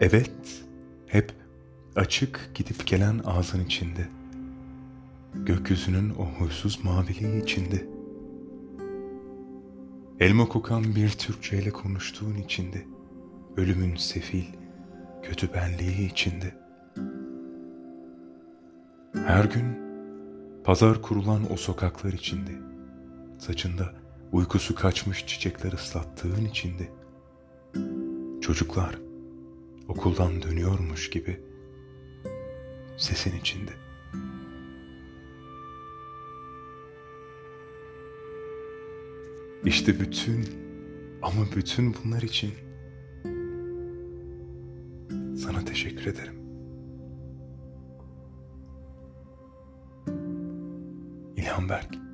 Evet, hep açık gidip gelen ağzın içinde. Gökyüzünün o huysuz maviliği içinde. Elma kokan bir Türkçeyle konuştuğun içinde. Ölümün sefil, kötü benliği içinde. Her gün pazar kurulan o sokaklar içinde. Saçında uykusu kaçmış çiçekler ıslattığın içinde. Çocuklar okuldan dönüyormuş gibi sesin içinde. İşte bütün ama bütün bunlar için sana teşekkür ederim. İlhan Berk